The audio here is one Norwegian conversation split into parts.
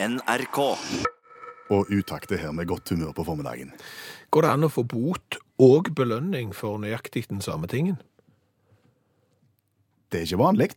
NRK. Og utakt er her med godt humør på formiddagen. Går det an å få bot og belønning for nøyaktig den samme tingen? Det er ikke vanlig.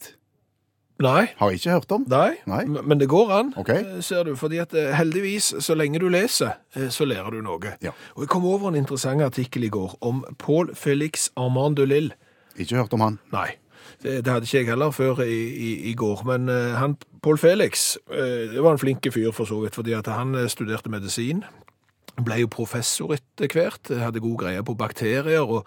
Nei. Har jeg ikke hørt om. Nei, Nei. men det går an, Ok. eh, ser du. fordi at eh, heldigvis, så lenge du leser, eh, så lærer du noe. Ja. Og jeg kom over en interessant artikkel i går om Paul Felix Armand de Lille. Ikke hørt om han. Nei, det, det hadde ikke jeg heller før i, i, i går. Men eh, han, Paul Felix eh, det var en flinke fyr for så vidt, fordi at han eh, studerte medisin. Ble jo professor etter hvert, eh, hadde god greie på bakterier, og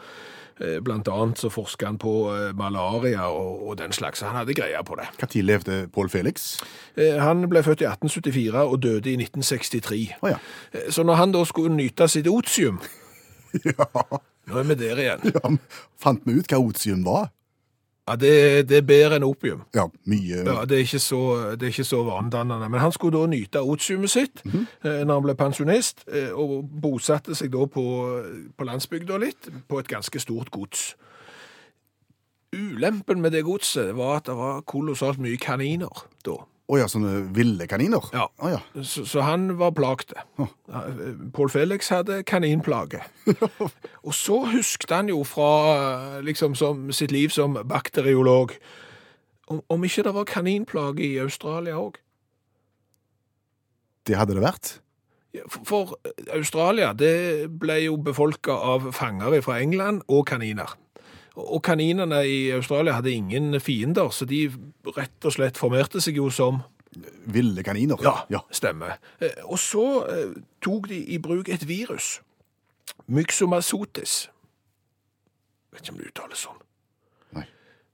eh, blant annet så forsket han på eh, malaria og, og den slags. Han hadde greie på det. Når levde Pål Felix? Eh, Han ble født i 1874 og døde i 1963. Oh, ja. Eh, Så når han da skulle nyte sitt otium Nå er vi der igjen. ja. Fant vi ut hva otium var? Ja, det, det er bedre enn opium. Ja, mye. Ja, det er ikke så, det så vanedannende. Men han skulle da nyte otiumet sitt eh, når han ble pensjonist, eh, og bosatte seg da på, på landsbygda litt, på et ganske stort gods. Ulempen med det godset var at det var kolossalt mye kaniner da. Å ja, sånne ville kaniner? Ja. Oh, ja. Så, så han var plagte. Oh. Paul Felix hadde kaninplage. og så husket han jo fra liksom, som, sitt liv som bakteriolog om, om ikke det var kaninplage i Australia òg. Det hadde det vært. For, for Australia det ble jo befolka av fanger fra England og kaniner. Og kaninene i Australia hadde ingen fiender, så de rett og slett formerte seg jo som Ville kaniner? Ja, ja. stemmer. Eh, Og så eh, tok de i bruk et virus. Myxomasotis. Vet ikke om det uttales sånn.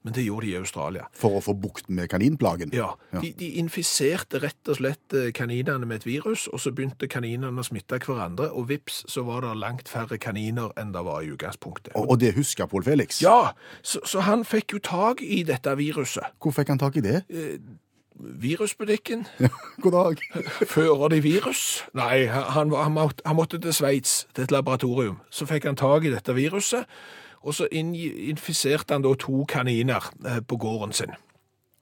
Men det gjorde de i Australia. For å få bukt med kaninplagen? Ja, Ja. De, de infiserte rett og slett eh, kaninene med et virus, og så begynte kaninene å smitte hverandre, og vips, så var det langt færre kaniner enn det var i utgangspunktet. Og, og det husker Pål Felix? Ja, så, så han fikk jo tak i dette viruset. Hvor fikk han tak i det? Virusbutikken, God dag. Fører de virus? Nei, han, var- han, måtte, han måtte til Sveits, til et laboratorium. Så fikk han tak i dette viruset, og så infiserte han da to kaniner eh, på gården sin.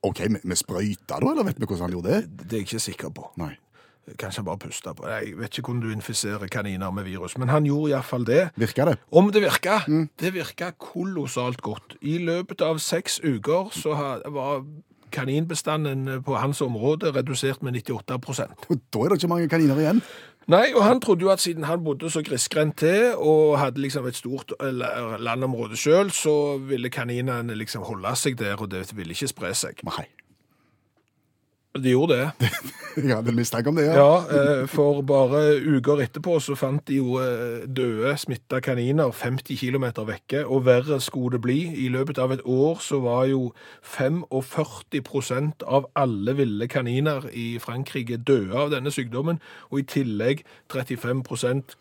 OK, med, med sprøyta da, eller vet vi hvordan han gjorde det? Det er jeg ikke sikker på. Nei. Kanskje han bare pusta på. Jeg vet ikke hvordan du infiserer kaniner med virus, men han gjorde iallfall det. Virka det? Om det virka? Det virka kolossalt godt. I løpet av seks uker så var kaninbestanden på hans område redusert med 98 Og da er det ikke mange kaniner igjen. Nei, og han trodde jo at siden han bodde så grisgrendt til og hadde liksom et stort landområde sjøl, så ville kaninene liksom holde seg der, og det ville ikke spre seg. Nei. De gjorde det. Jeg hadde mistanke om det, ja. Ja, eh, for bare uker etterpå så fant de jo eh, døde, smitta kaniner 50 km vekke, og verre skulle det bli. I løpet av et år så var jo 45% av alle ville kaniner i Frankrike døde av denne sykdommen, og i tillegg 35%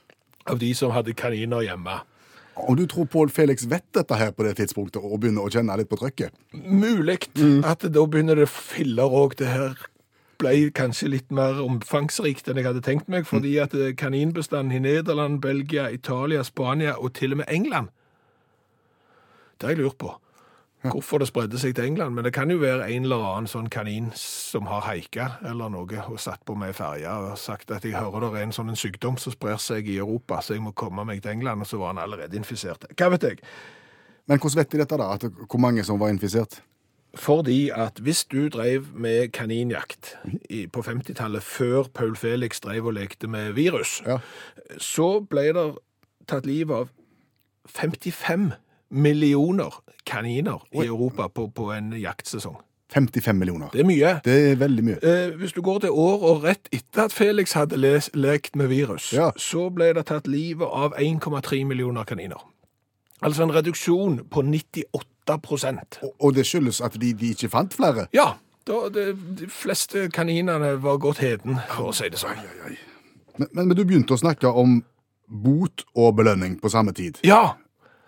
av de som hadde kaniner hjemme. Om du tror Pål Felix vet dette her på det tidspunktet og begynner å kjenne litt på trøkket? Mulig at da begynner det filler òg. Det her ble kanskje litt mer omfangsrikt enn jeg hadde tenkt meg, fordi at eh, kaninbestanden i Nederland, Belgia, Italia, Spania og til og med England Det har jeg lurt på. Hvorfor det spredde seg til England. Men det kan jo være en eller annen sånn kanin som har haika eller noe og satt på meg ferja og sagt at jeg hører det er en sånn en sykdom som sprer seg i Europa, så jeg må komme meg til England, og så var han allerede infisert. Hva vet jeg? Men hvordan vet de dette, da? At, hvor mange som var infisert? Fordi at hvis du drev med kaninjakt i, på 50-tallet, før Paul Felix drev og lekte med virus, Ja. så ble det tatt livet av 55 millioner kaniner i Europa på, på en jaktsesong. 55 millioner. Det er mye. Det er veldig mye. Eh, hvis du går til år og rett etter at Felix hadde les, lekt med virus, Ja. så ble det tatt livet av 1,3 millioner kaniner. Altså en reduksjon på 98 Og, og det skyldes at de, de ikke fant flere? Ja, da, det, de fleste kaninene var gått heden, for å si det sånn. Men, men, men du begynte å snakke om bot og belønning på samme tid. Ja,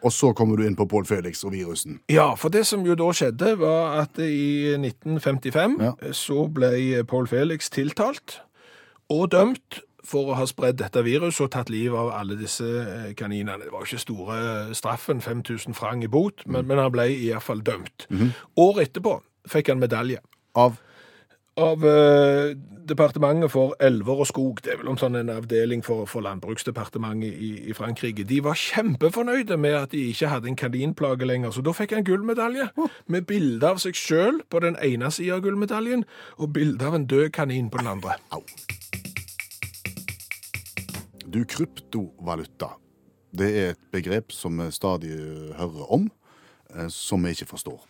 Og så kommer du inn på Pål Felix og virusen. ja, for det som jo da skjedde, var at i 1955 Ja. så ble Pål Felix tiltalt og dømt for å ha spredd dette viruset og tatt livet av alle disse eh, kaninene. Det var jo ikke store straffen, 5000 franc i bot, men, men han ble i hvert fall dømt. Året etterpå fikk han medalje Av av eh, Departementet for elver og skog, det er vel en sånn en avdeling for, for Landbruksdepartementet i, i Frankrike, de var kjempefornøyde med at de ikke hadde en kaninplage lenger, så da fikk jeg en gullmedalje med bilde av seg sjøl på den ene sida av gullmedaljen, og bilde av en død kanin på den andre. Au. Du, kryptovaluta. Det er et begrep som vi stadig hører om, eh, som vi ikke forstår.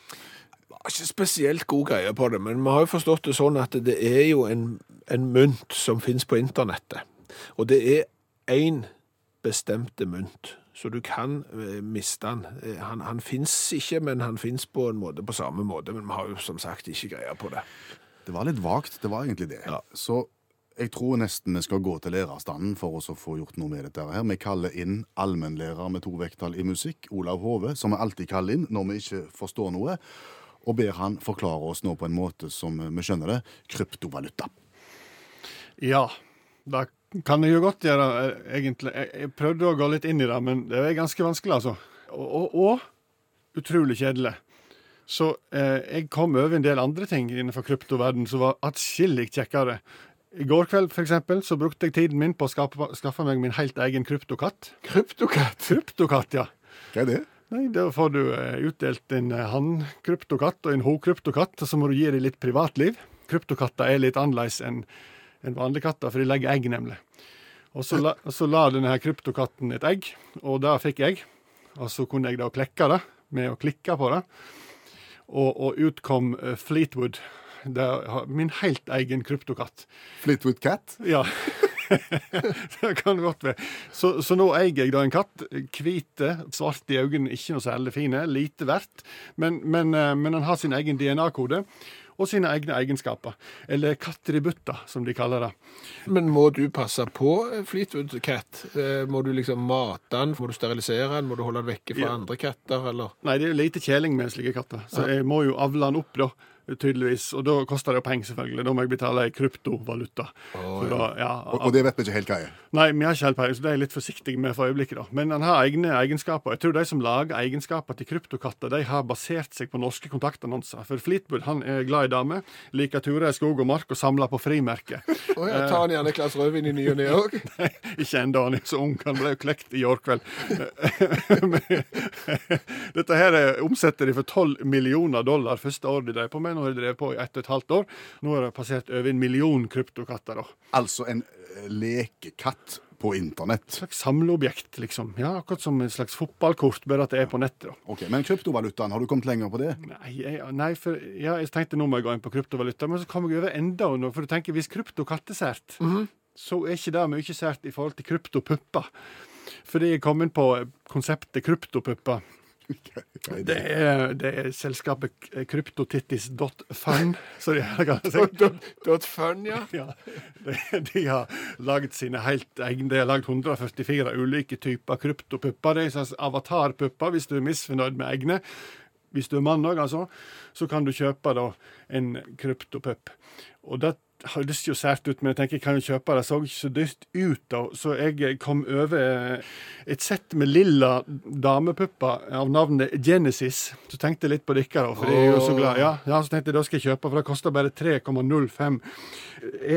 Har ikke spesielt god greie på det, men vi har jo forstått det sånn at det er jo en, en mynt som finnes på internettet. Og det er én bestemte mynt, så du kan eh, miste den. Eh, Han, han fins ikke, men han fins på en måte på samme måte. Men vi har jo som sagt ikke greie på det. Det var litt vagt, det var egentlig det. Ja. Så jeg tror nesten vi skal gå til lærerstanden for oss å få gjort noe med dette her. Vi kaller inn allmennlærer med to vekttall i musikk, Olav Hove, som vi alltid kaller inn når vi ikke forstår noe, og ber han forklare oss nå på en måte som vi skjønner det, kryptovaluta. Ja, det kan jeg jo godt gjøre, eh, egentlig. Jeg, jeg prøvde å gå litt inn i det, men det er ganske vanskelig, altså. Og, og, og utrolig kjedelig. Så eh, jeg kom over en del andre ting innenfor kryptoverden som var atskillig kjekkere. I går kveld for eksempel, så brukte jeg tiden min på å skaffe, skaffe meg min helt egen kryptokatt. Kryptokatt. Kryptokatt, ja. Hva er det? Nei, Da får du eh, utdelt en hann-kryptokatt og en ho-kryptokatt, og så må du gi dem litt privatliv. Kryptokatter er litt annerledes enn en vanlige katter, for de legger egg, nemlig. Og så la, så la denne her kryptokatten et egg, og det fikk jeg. Og så kunne jeg da klekke det med å klikke på det, og, og ut kom eh, Fleetwood. Det er min helt egen kryptokatt. Fleetwood Cat? Ja. det kan godt være. Så, så nå eier jeg da en katt. Hvite, svart i øynene, ikke noe særlig fine. Lite verdt. Men, men, eh, men han har sin egen DNA-kode. Og sine egne egenskaper. Eller katteributta, som de kaller det. Men må du passe på Fleetwood Cat? Eh, Må du liksom mate den? Må du sterilisere den? Må du holde den vekke fra Ja. andre katter, eller? Nei, det er lite kjeling med slike katter, så jeg må jo avle den opp, da. Tydeligvis. Og da koster det jo penger, selvfølgelig. Da må jeg betale i kryptovaluta. Så da, ja, Og, og det vet vi ikke helt hva er. Nei, vi har ikke helt peiling, så det er jeg litt forsiktig med for øyeblikket. da. Men han har egne egenskaper. Jeg tror de som lager egenskaper til kryptokatter, de har basert seg på norske kontaktannonser. For Fleetwood han er glad i damer, liker turer i skog og mark og samler på frimerker. Å ja, tar han gjerne et glass rødvin i ny og ne òg? Nei, ikke ennå, han er så ung. Han ble jo klekt i går kveld. Dette her er- omsetter de for 12 millioner dollar første året de er på med. Nå har de drevet på i ett og et halvt år. Nå har det passert over en million kryptokatter. da. Altså en eh, lekekatt på internett. Et slags samleobjekt, liksom. Ja, Akkurat som et slags fotballkort, bare at det er på nettet. da. Ok, Men kryptovalutaen, har du kommet lenger på det? Nei, jeg, nei, for ja, jeg tenkte nå må jeg gå inn på kryptovaluta, men så kom jeg over enda noe. For du tenker, hvis kryptokatt er sært, så er ikke det mye sært i forhold til kryptopupper. Fordi jeg kom inn på konseptet kryptopupper. Det er, det er selskapet kryptotittis.fun, de fun, ja. Ja, de, de har laget sine helt egne De har laget 144 ulike typer kryptopupper. Det er sånn avatarpupper hvis du er misfornøyd med egne. Hvis du er mann òg, altså, så kan du kjøpe da en kryptopupp. Og det jo sært ut, men jeg tenker jeg kan jo kjøpe det. Det så ikke så dyrt ut, da. Så jeg kom over et sett med lilla damepupper av navnet Genesis. Så tenkte jeg litt på dere, da, for jeg er jo så glad. Ja, ja, så tenkte jeg da skal jeg kjøpe, for det koster bare 3,05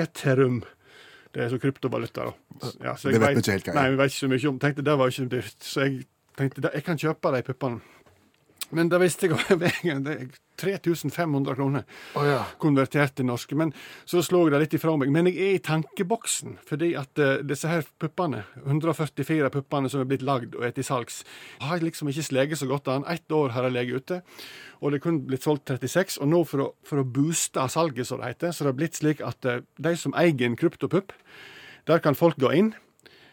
eterum. Det er så kryptovaluta, da. Ja, så Det vet vi ikke helt hva. Nei, vi vet ikke så mye om. Tenkte det var ikke dyrt. Så jeg tenkte jeg kan kjøpe de puppene. Men da visste jeg over veien. Det er 3500 kroner oh, ja. konvertert til norske. Men så slår jeg det litt ifra meg. Men jeg er i tankeboksen, fordi at uh, disse her puppene, 144 puppene som er blitt lagd og er til salgs, har liksom ikke sleget så godt an. Ett år har jeg ligget ute, og det kun blitt solgt 36. Og nå for å, for å booste salget, som det heter, så det har blitt slik at uh, de som eier en kryptopupp, der kan folk gå inn.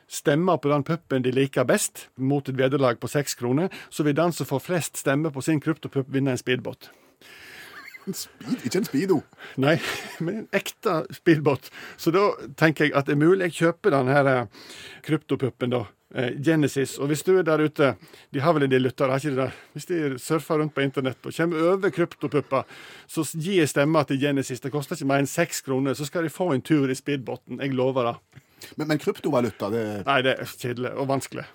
stemmer på den puppen de liker best, mot et vederlag på seks kroner. Så vil den som får flest stemmer på sin kryptopupp, vinne en speedbåt. En speed, ikke en speedo. Nei, men en ekte speedbåt. Så da tenker jeg at det er mulig jeg kjøper den her eh, kryptopuppen, da. eh, Genesis. Og hvis du er der ute, de har vel en del lyttere, har ikke de der? Hvis de surfer rundt på internett og kommer over kryptopupper, så gir jeg stemma til Genesis. Det koster ikke mer enn seks kroner, så skal de få en tur i speedbåten. Jeg lover det. Men, men kryptovaluta, det Nei, det er kjedelig og vanskelig.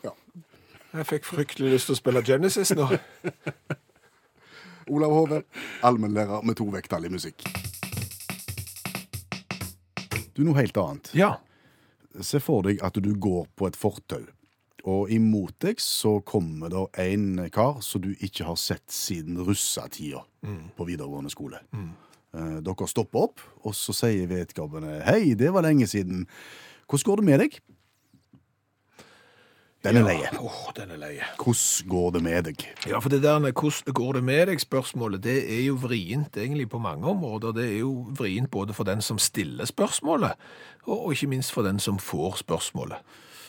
Jeg fikk fryktelig lyst til å spille Genesis nå. Olav Hove, allmennlærer med to vekttall i musikk. Du, noe helt annet. Ja. Se for deg at du går på et fortau, og imot deg så kommer det en kar som du ikke har sett siden russetida på videregående skole. Eh, Dere stopper opp, og så sier vedkommende 'Hei, det var lenge siden'. Hvordan går det med deg? Den er leie. Åh, den er leie. Hvordan går det med deg? Ja, for det der med hvordan går det med deg-spørsmålet, det er jo vrient egentlig på mange områder. Det er jo vrient både for den som stiller spørsmålet, og ikke minst for den som får spørsmålet.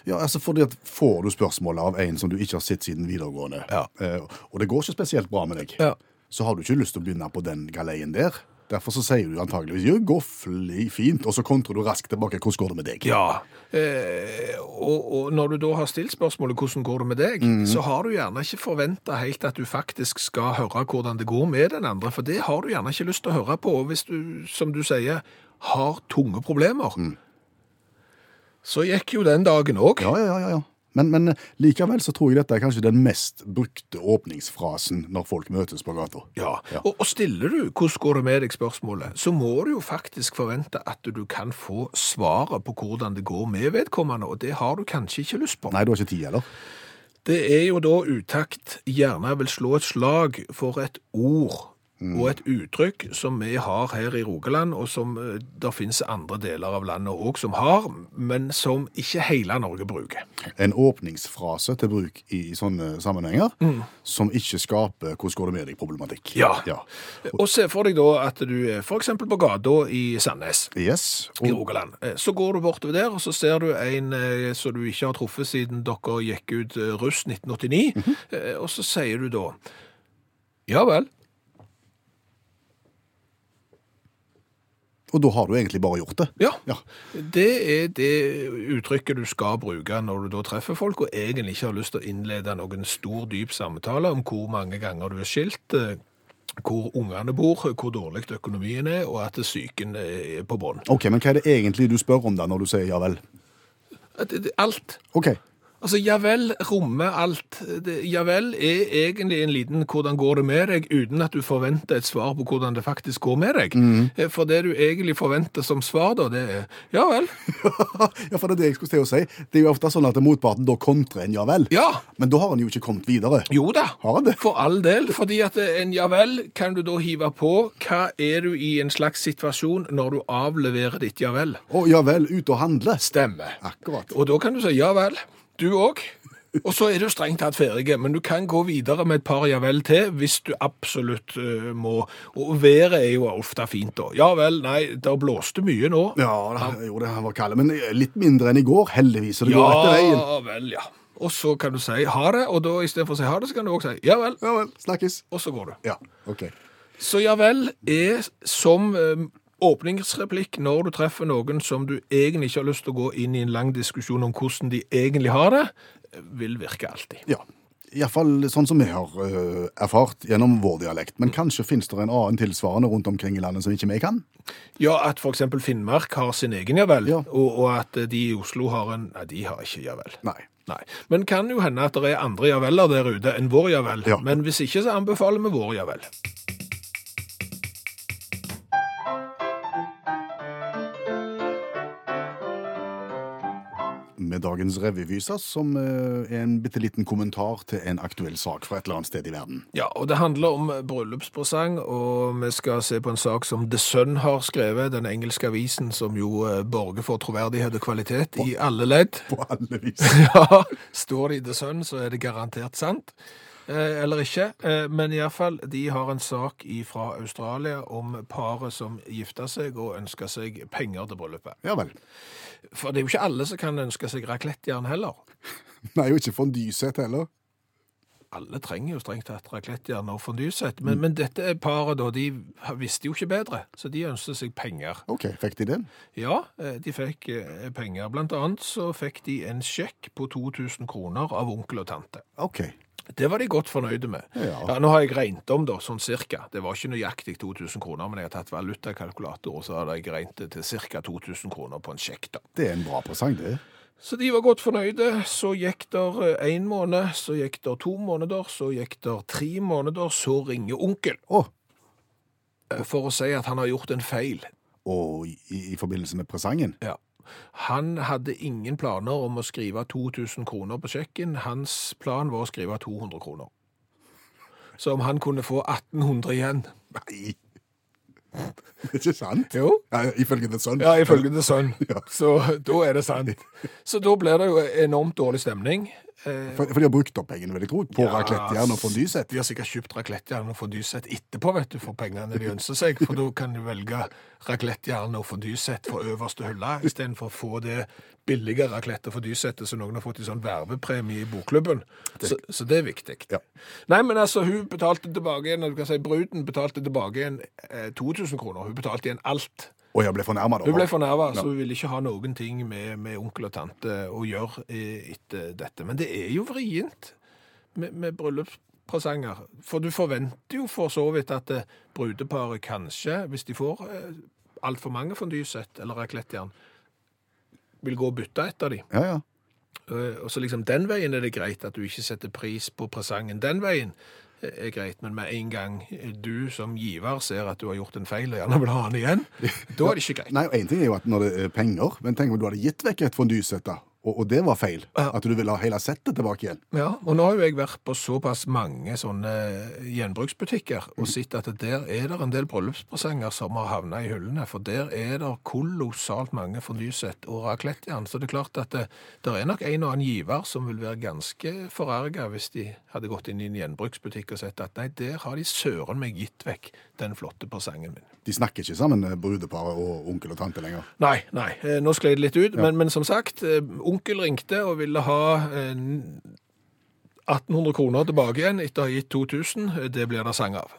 Ja, altså fordi at Får du spørsmålet av en som du ikke har sett siden videregående, Ja. eh, og det går ikke spesielt bra med deg, Ja. så har du ikke lyst til å begynne på den galeien der. Derfor så sier du antageligvis 'jo, går fint', og så kontrer du raskt tilbake 'hvordan går det med deg'? Ja, eh, og, og når du da har stilt spørsmålet hvordan går det med deg, så har du gjerne ikke forventa helt at du faktisk skal høre hvordan det går med den andre, for det har du gjerne ikke lyst til å høre på. Hvis du, som du sier, har tunge problemer, så gikk jo den dagen òg. Ja, ja, ja, ja. Men, men eh, likevel så tror jeg dette er kanskje den mest brukte åpningsfrasen når folk møtes på gata. Ja, Ja. Og, og stiller du 'hvordan går det med deg' spørsmålet, så må du jo faktisk forvente at du kan få svaret på hvordan det går med vedkommende, og det har du kanskje ikke lyst på. Nei, du har ikke tid, eller? Det er jo da utakt gjerne vil slå et slag for et ord og et uttrykk som vi har her i Rogaland, og som eh, det finnes andre deler av landet òg som har, men som ikke hele Norge bruker. En åpningsfrase til bruk i, sånne sammenhenger som ikke skaper 'hvordan går det med deg'-problematikk. Ja. ja. Og se for deg da at du er f.eks. på gata i Sandnes. Yes. i Rogaland. Eh, Så går du bortover der, og så ser du en eh, som du ikke har truffet siden dere gikk ut russ 1989, eh, og så sier du da Ja vel. Og da har du egentlig bare gjort det. Ja. Ja. Det er det uttrykket du skal bruke når du da treffer folk, og egentlig ikke har lyst til å innlede noen stor, dyp samtale om hvor mange ganger du er skilt, eh, hvor ungene bor, hvor dårlig økonomien er, og at psyken er på bånn. Ok, Men hva er det egentlig du spør om da når du sier ja vel? Alt. Ok, Altså, ja vel rommer alt. Ja vel er egentlig en liten 'hvordan går det med deg', uten at du forventer et svar på hvordan det faktisk går med deg. Mm. For det du egentlig forventer som svar, da, det er 'ja vel'. ja, for det er det jeg skulle til å si. Det er jo ofte sånn at motparten da kontrer en ja vel. Ja. Men da har han jo ikke kommet videre. Jo da, Har det? for all del. Fordi at en ja vel kan du da hive på. Hva er du i en slags situasjon når du avleverer ditt ja vel? Å ja vel, ute og handle. Stemmer. Akkurat. Og da kan du si ja vel, du òg. Og så er du strengt tatt ferdig, men du kan gå videre med et par ja vel til hvis du absolutt uh, må. Og været er jo ofte fint da. Ja vel, nei, det blåste mye nå. Ja, det, jo, det var kaldt, men litt mindre enn i går, heldigvis. Så det går etter veien. Ja vel, ja. Og så kan du si ha det, og da i stedet for å si ha det, så kan du også si ja vel, Ja vel, snakkes. og så går du. Ja, ok. Så ja vel er som eh, åpningsreplikk når du treffer noen som du egentlig ikke har lyst til å gå inn i en lang diskusjon om hvordan de egentlig har det, vil virke alltid. Ja. Iallfall sånn som vi har uh, erfart gjennom vår dialekt. Men kanskje finnes det en annen tilsvarende rundt omkring i landet som ikke vi kan? Ja, at eksempel Finnmark har sin egen ja vel, Ja. og, og at de i Oslo har en Nei, de har ikke ja vel. Nei. Nei. Men kan jo hende at det er andre ja veler der ute enn vår ja vel. Ja. Men hvis ikke, så anbefaler vi vår ja vel. Med dagens revyvise, som øh, er en bitte liten kommentar til en aktuell sak fra et eller annet sted i verden. Ja, og det handler om bryllupspresang, og vi skal se på en sak som The Sun har skrevet, den engelske avisen som jo eh, borger for troverdighet og kvalitet i alle ledd. På alle vis. Ja, står det i The Sun, så er det garantert sant. Eh, eller ikke. Eh, men iallfall, de har en sak fra Australia om paret som gifta seg og ønska seg penger til bryllupet. Ja vel. For det er jo ikke alle som kan ønske seg raklettjern heller. Nei, og ikke fondysett heller. Alle trenger jo strengt tatt raklettjern og fondysett, men, men dette paret da, de visste jo ikke bedre, så de ønsket seg penger. OK, fikk de den? Ja, eh, de fikk penger. Blant annet så fikk de en sjekk på 2000 kroner av onkel og tante. OK. Det var de godt fornøyde med. Ja. nå har jeg regnet om da, sånn cirka. Det var ikke nøyaktig 2000 kroner, men jeg har tatt valutakalkulator, og så hadde jeg regnet det til cirka 2000 kroner på en sjekk da. Det er en bra presang, det. Så de var godt fornøyde. Så gikk der én måned, så gikk der to måneder, så gikk der tre måneder, så ringer onkel eh, for å si at han har gjort en feil. og i, i forbindelse med presangen. Ja. Han hadde ingen planer om å skrive 2000 kroner på sjekken. Hans plan var å skrive 200 kroner. Så om han kunne få 1800 igjen Nei! Det er ikke sant? Jo. Ja, ifølge The Sun. Ja, ifølge The Sun. Ja. Så da er det sant. Så da blir det jo enormt dårlig stemning. Eh, For, for de har brukt opp pengene, vil jeg tro, på Ja, raclettejern og fondysett. De har sikkert kjøpt raclettejern og fondysett etterpå, vet du, for pengene de ønsker seg. For da kan de velge raclettejern og fondysett for øverste hylle, istedenfor å få det billige raclette- og fondysettet som noen har fått i sånn vervepremie i bokklubben. Så, så det er viktig. Ja. Nei, men altså, hun betalte tilbake igjen, du kan si bruden betalte tilbake igjen eh, 2000 kroner. Hun betalte igjen alt. Og jeg ble fornærma, da. Hun ble fornærma, så hun ville ikke ha noen ting med, med onkel og tante å gjøre eh, etter dette. Men det er jo vrient med, med bryllupspresanger. For du forventer jo for så vidt at eh, brudeparet kanskje, hvis de får eh, altfor mange fondysett eller raclettejern, vil gå og bytte et av de. Ja, ja. Og så liksom den veien er det greit at du ikke setter pris på presangen. Den veien er greit, men med en gang du som giver ser at du har gjort en feil og gjerne vil ha den igjen, da er det ikke greit. Nei, og En ting er jo at når det er penger, men tenk om du hadde gitt vekk et fondysett, da, og, og det var feil. At du ville ha hele settet tilbake igjen. Ja, og nå har jo jeg vært på såpass mange sånne gjenbruksbutikker og sett at der er det en del bryllupspresanger som har havna i hyllene, for der er det kolossalt mange fornysett og raclettejern. Så det er klart at det, det er nok en og annen giver som vil være ganske forarga hvis de hadde gått inn i en gjenbruksbutikk og sett at nei, der har de søren meg gitt vekk den flotte presangen min. De snakker ikke sammen, eh, brudeparet og onkel og tante lenger. Nei, nei, eh, nå skled det litt ut, men, men som sagt, eh, onkel ringte og ville ha eh, 1800 kroner tilbake igjen etter å ha gitt 2000. Eh, Det blir det sang av.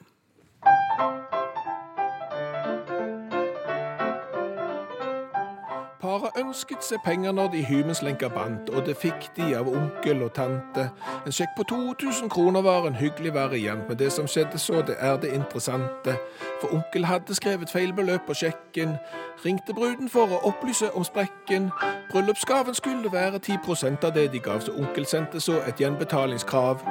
ønsket seg penger når de hymenslenka bandt, og det fikk de av onkel og tante. En sjekk på 2000 kroner var en hyggelig variant, men det som skjedde så, det er det interessante. For onkel hadde skrevet feil beløp på sjekken, ringte bruden for å opplyse om sprekken. Bryllupsgaven skulle være 10% av det de gav, så onkel sendte så et gjenbetalingskrav.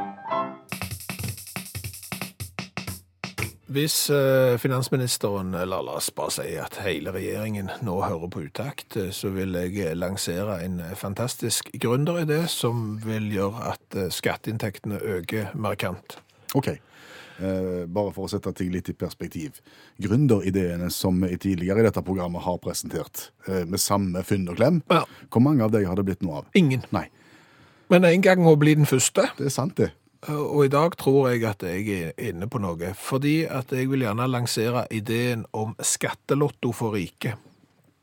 Hvis eh, finansministeren, eller la oss bare si at hele regjeringen nå hører på utakt, eh, så vil jeg eh, lansere en eh, fantastisk gründeridé som vil gjøre at eh, skatteinntektene øker markant. OK. Eh, bare for å sette ting litt i perspektiv. Gründerideene som vi tidligere i dette programmet har presentert, eh, med samme fynd og klem, Ja. hvor mange av dem har det blitt noe av? Ingen. Nei, Men en gang å bli den første. det er sant, det. Og i dag tror jeg at jeg er inne på noe, fordi at jeg vil gjerne lansere ideen om skattelotto for rike.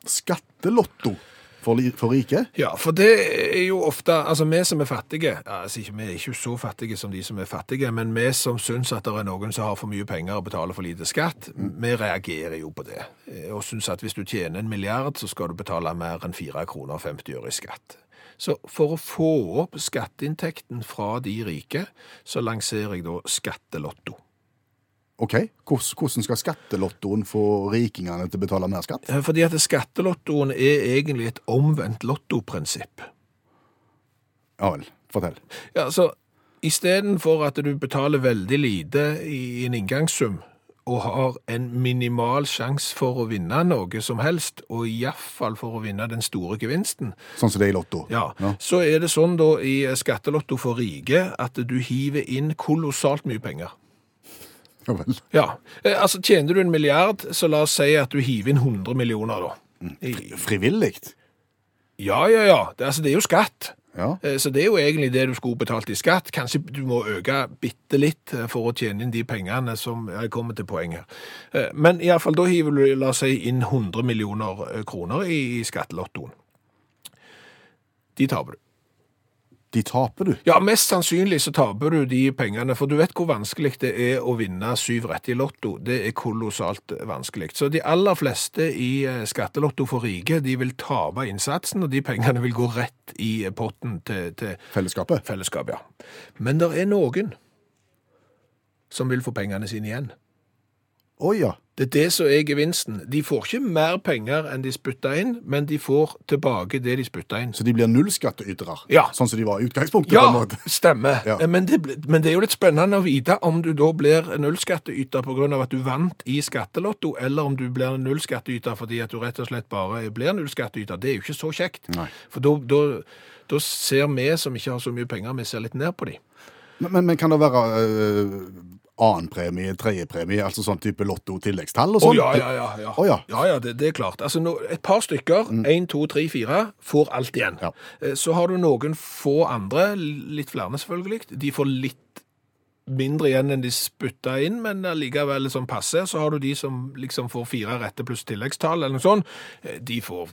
Skattelotto for, for rike? Ja, for det er jo ofte, altså vi som er fattige, altså ikke, vi er ikke så fattige som de som er fattige, men vi som synes at det er noen som har for mye penger og betaler for lite skatt, vi reagerer jo på det. Og synes at hvis du tjener en milliard, så skal du betale mer enn 4 kroner og 50 øre i skatt. Så for å få opp skatteinntekten fra de rike, så lanserer jeg da skattelotto. OK, hvordan skal skattelottoen få rikingene til å betale mer skatt? Eh, Fordi at skattelottoen er egentlig et omvendt lottoprinsipp. Ja vel, fortell. Ja, så istedenfor at du betaler veldig lite i en inngangssum, og har en minimal sjanse for å vinne noe som helst, og iallfall for å vinne den store gevinsten, Sånn som det er i Lotto. ja, Ja. så er det sånn da i skattelotto for rike at du hiver inn kolossalt mye penger. Ja vel. Ja, eh, altså tjener du en milliard, så la oss si at du hiver inn 100 millioner da. I- Frivillig? Ja, ja, ja, det, altså det er jo skatt. Ja. Eh, Så det er jo egentlig det du skulle betalt i skatt. Kanskje du må øke bitte litt eh, for å tjene inn de pengene som jeg kommer til poeng her. Eh, Men i alle fall da hiver du, la oss si, inn 100 millioner eh, kroner i skattelottoen. De taper du. De taper du. Ja, mest sannsynlig så taper du de pengene, for du vet hvor vanskelig det er å vinne syv rett i lotto. Det er kolossalt vanskelig. Så de aller fleste i eh, skattelotto for rike, de vil tape innsatsen, og de pengene vil gå rett i potten til, til Fellesskapet. fellesskap, ja. Men det er noen som vil få pengene sine igjen. Å ja. Det er det som er gevinsten. De får ikke mer penger enn de spytta inn, men de får tilbake det de spytta inn. Så de blir nullskatteytere, Ja. sånn som de var i utgangspunktet? på en måte. stemmer. Ja. Eh, Men, det, men det er jo litt spennende å vite om du da blir nullskattyter pga. at du vant i skattelotto, eller om du blir nullskattyter fordi at du rett og slett bare blir nullskattyter. Det er jo ikke så kjekt. Nei. For da, da, da ser vi som ikke har så mye penger, vi ser litt ned på dem. Men, men, men kan det være øh, annenpremie, tredjepremie, altså sånn type lotto-tilleggstall og Å sånn? ja, ja, ja. ja. Å, ja. ja, ja det, det er klart. Altså, no, et par stykker, én, to, tre, fire, får alt igjen. Ja. Eh, Så har du noen få andre, litt flere selvfølgelig, de får litt mindre igjen enn de spytta inn, men allikevel sånn passe. Så har du de som liksom får fire rette pluss tilleggstall, eller noe sånt. Eh, De får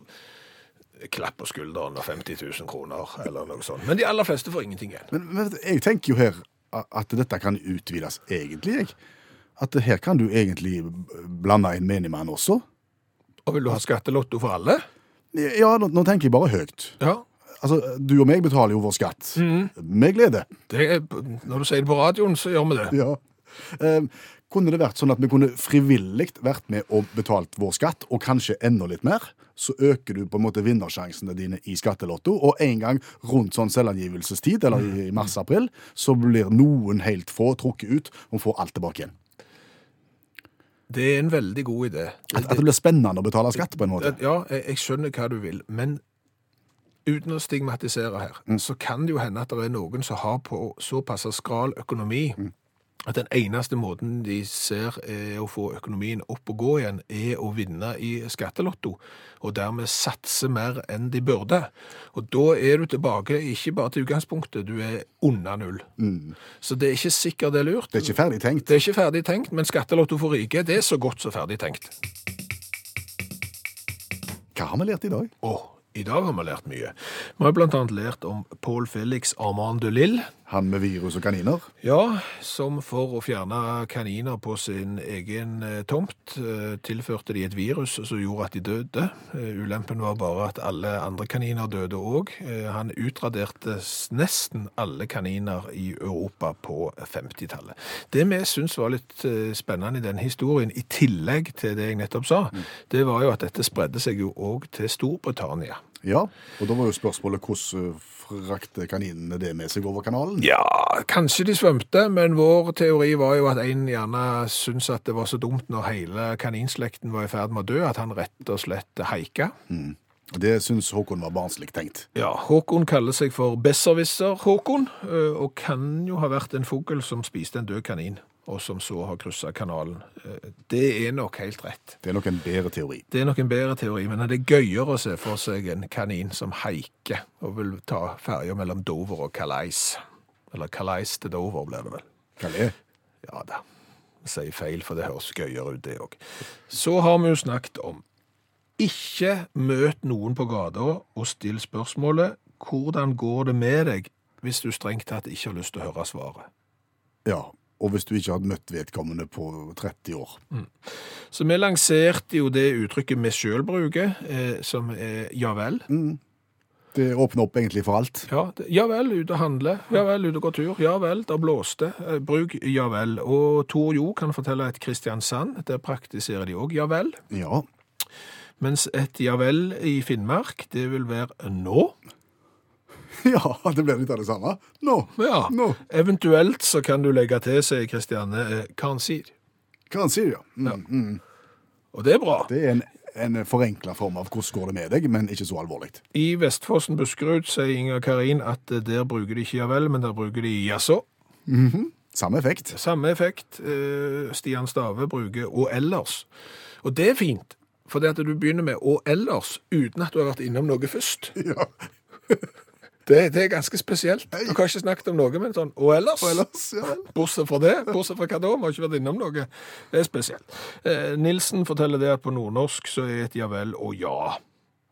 klapp på skulderen og 50 000 kroner, eller noe sånt. Men de aller fleste får ingenting igjen. Men, men jeg tenker jo her at dette kan utvides egentlig, jeg. At her kan du egentlig blande inn menigmann også. Og vil du ha skattelotto for alle? Ja, nå, nå tenker jeg bare høyt. Ja. Altså, Du og meg betaler jo vår skatt. Med glede. Det når du sier det på radioen, så gjør vi det. Ja. Eh, kunne det vært sånn at vi kunne frivillig vært med og betalt vår skatt, og kanskje enda litt mer? Så øker du på en måte vinnersjansene dine i skattelotto, og en gang rundt sånn selvangivelsestid, eller i mars-april, så blir noen helt få trukket ut og får alt tilbake igjen. Det er en veldig god idé. At, at det blir spennende å betale skatt på en måte. Ja, jeg, jeg skjønner hva du vil, men uten å stigmatisere her, så kan det jo hende at det er noen som har på såpass skral økonomi at den eneste måten de ser er å få økonomien opp og gå igjen, er å vinne i skattelotto, og dermed satse mer enn de burde. Og da er du tilbake ikke bare til utgangspunktet, du er under null. Så det er ikke sikkert det er lurt. Det er ikke ferdig tenkt. Det er ikke ferdig tenkt, men skattelotto for rike, det er så godt som ferdig tenkt. Hva har vi lært i dag? Åh, i dag har vi lært mye. Vi har annet lært om Paul Felix Armand de Lille, Han med virus og kaniner? ja, som for å fjerne kaniner på sin egen eh, tomt, eh, tilførte de et virus som gjorde at de døde. Eh, Ulempen var bare at alle andre kaniner døde òg. Han utraderte nesten alle kaniner i Europa på 50-tallet. Det vi syns var litt spennende i den historien, i tillegg til det jeg nettopp sa, det var jo at dette spredde seg jo òg til Storbritannia. Ja. Og da var jo spørsmålet hvordan eh, frakte kaninene det med seg over kanalen? Ja, kanskje de svømte, men vår teori var jo at en gjerne syntes at det var så dumt når hele kaninslekten var i ferd med å dø, at han rett og slett haika. Det syns Håkon var barnslig tenkt. Ja, Håkon kaller seg for Besserwisser Håkon, og kan jo ha vært en fugl som spiste en død kanin, og som så har kryssa kanalen. Eh, Det er nok helt rett. Det er nok en bedre teori. Det er nok en bedre teori, men det er gøyere å se for seg en kanin som haiker og vil ta ferja mellom Dover og Calais. Eller Calais til Dover, blir det vel. Er? Ja da, jeg sier feil, for det høres gøyere ut det òg. Så har vi jo snakket om ikke møt noen på gata og still spørsmålet hvordan går det med deg hvis du strengt tatt ikke har lyst til å høre svaret. Ja. Og hvis du ikke hadde møtt vedkommende på 30 år. Så vi lanserte jo det uttrykket vi sjøl bruker, eh, som er ja vel. Det åpner opp egentlig for alt. Ja, ja vel, ut og handle. Ja vel, ut og gå tur. Ja vel, der blåste. Eh, Bruk ja vel. Og Tor Jo kan fortelle et Kristiansand, der praktiserer de òg ja vel. Ja. Mens et ja vel i Finnmark, det vil være nå. ja, det blir litt av det samme. Nå. Ja. Nå. Eventuelt så kan du legge til, sier Kristianne, eh, han sier. Hva han sier, ja. Mm, mm. Og det er bra. Det er en, en forenkla form av hvordan går det med deg, men ikke så alvorlig. I Vestfossen Buskerud sier Inger Karin at eh, der bruker de ikke ja vel, men der bruker de jaså. Samme effekt. Samme effekt. Eh, Stian Stave bruker og ellers. Og det er fint, for det at du begynner med og ellers uten at du har vært innom noe først. Ja. Det, det er ganske spesielt. Du har ikke snakket om noe, men sånn og ellers. Og ellers, ja. Bortsett fra det, bortsett fra hva da, vi har ikke vært innom noe. Det er spesielt. Eh, Nilsen forteller det at på nordnorsk så er et ja vel og ja,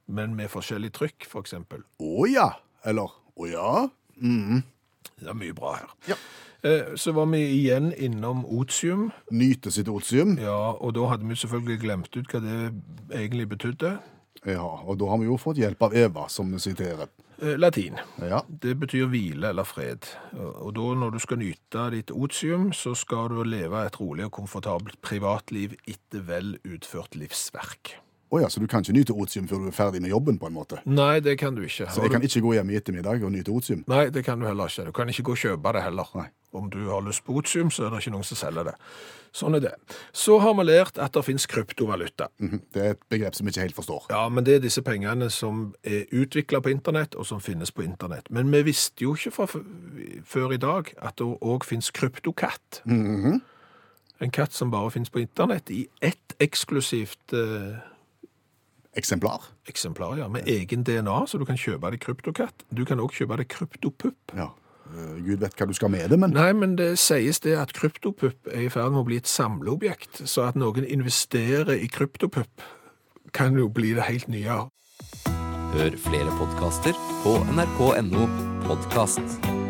men med forskjellig trykk, for eksempel. Å ja. Eller å ja. Det er mye bra her. Ja. Eh, så var vi igjen innom otium, Nyte sitt otium. ja, og da hadde vi selvfølgelig glemt ut hva det egentlig betydde. Ja, og da har vi jo fått hjelp av Eva, som vi siterer. Eh, Latin. Ja. Det betyr hvile eller fred. Og da når du skal nyte ditt otium, så skal du leve et rolig og komfortabelt privatliv etter vel utført livsverk. Å ja, så du kan ikke nyte otium før du er ferdig med jobben, på en måte? Nei, det kan du ikke. Så jeg kan ikke gå hjem i ettermiddag og nyte otium? Nei, det kan du heller ikke. Du kan ikke gå og kjøpe det heller. Nei. Om du har lyst på otium, så er det ikke noen som selger det. Sånn er det. Så har vi lært at det finnes kryptovaluta. Mhm. Det er et begrep som vi ikke helt forstår. Ja, men det er disse pengene som er utvikla på internett, og som finnes på internett. Men vi visste jo ikke fra før i dag at det òg finnes kryptokatt. En katt som bare finnes på internett i ett eksklusivt eh, Eksemplar? eksemplar, ja, med egen DNA, så du kan kjøpe det kryptokatt. Du kan òg kjøpe det kryptopupp. Ja. Eh, Gud vet hva du skal med det, men Nei, men det sies det at kryptopupp er i ferd med å bli et samleobjekt, så at noen investerer i kryptopupp kan jo bli det helt nye. Hør flere podkaster på nrk.no podkast.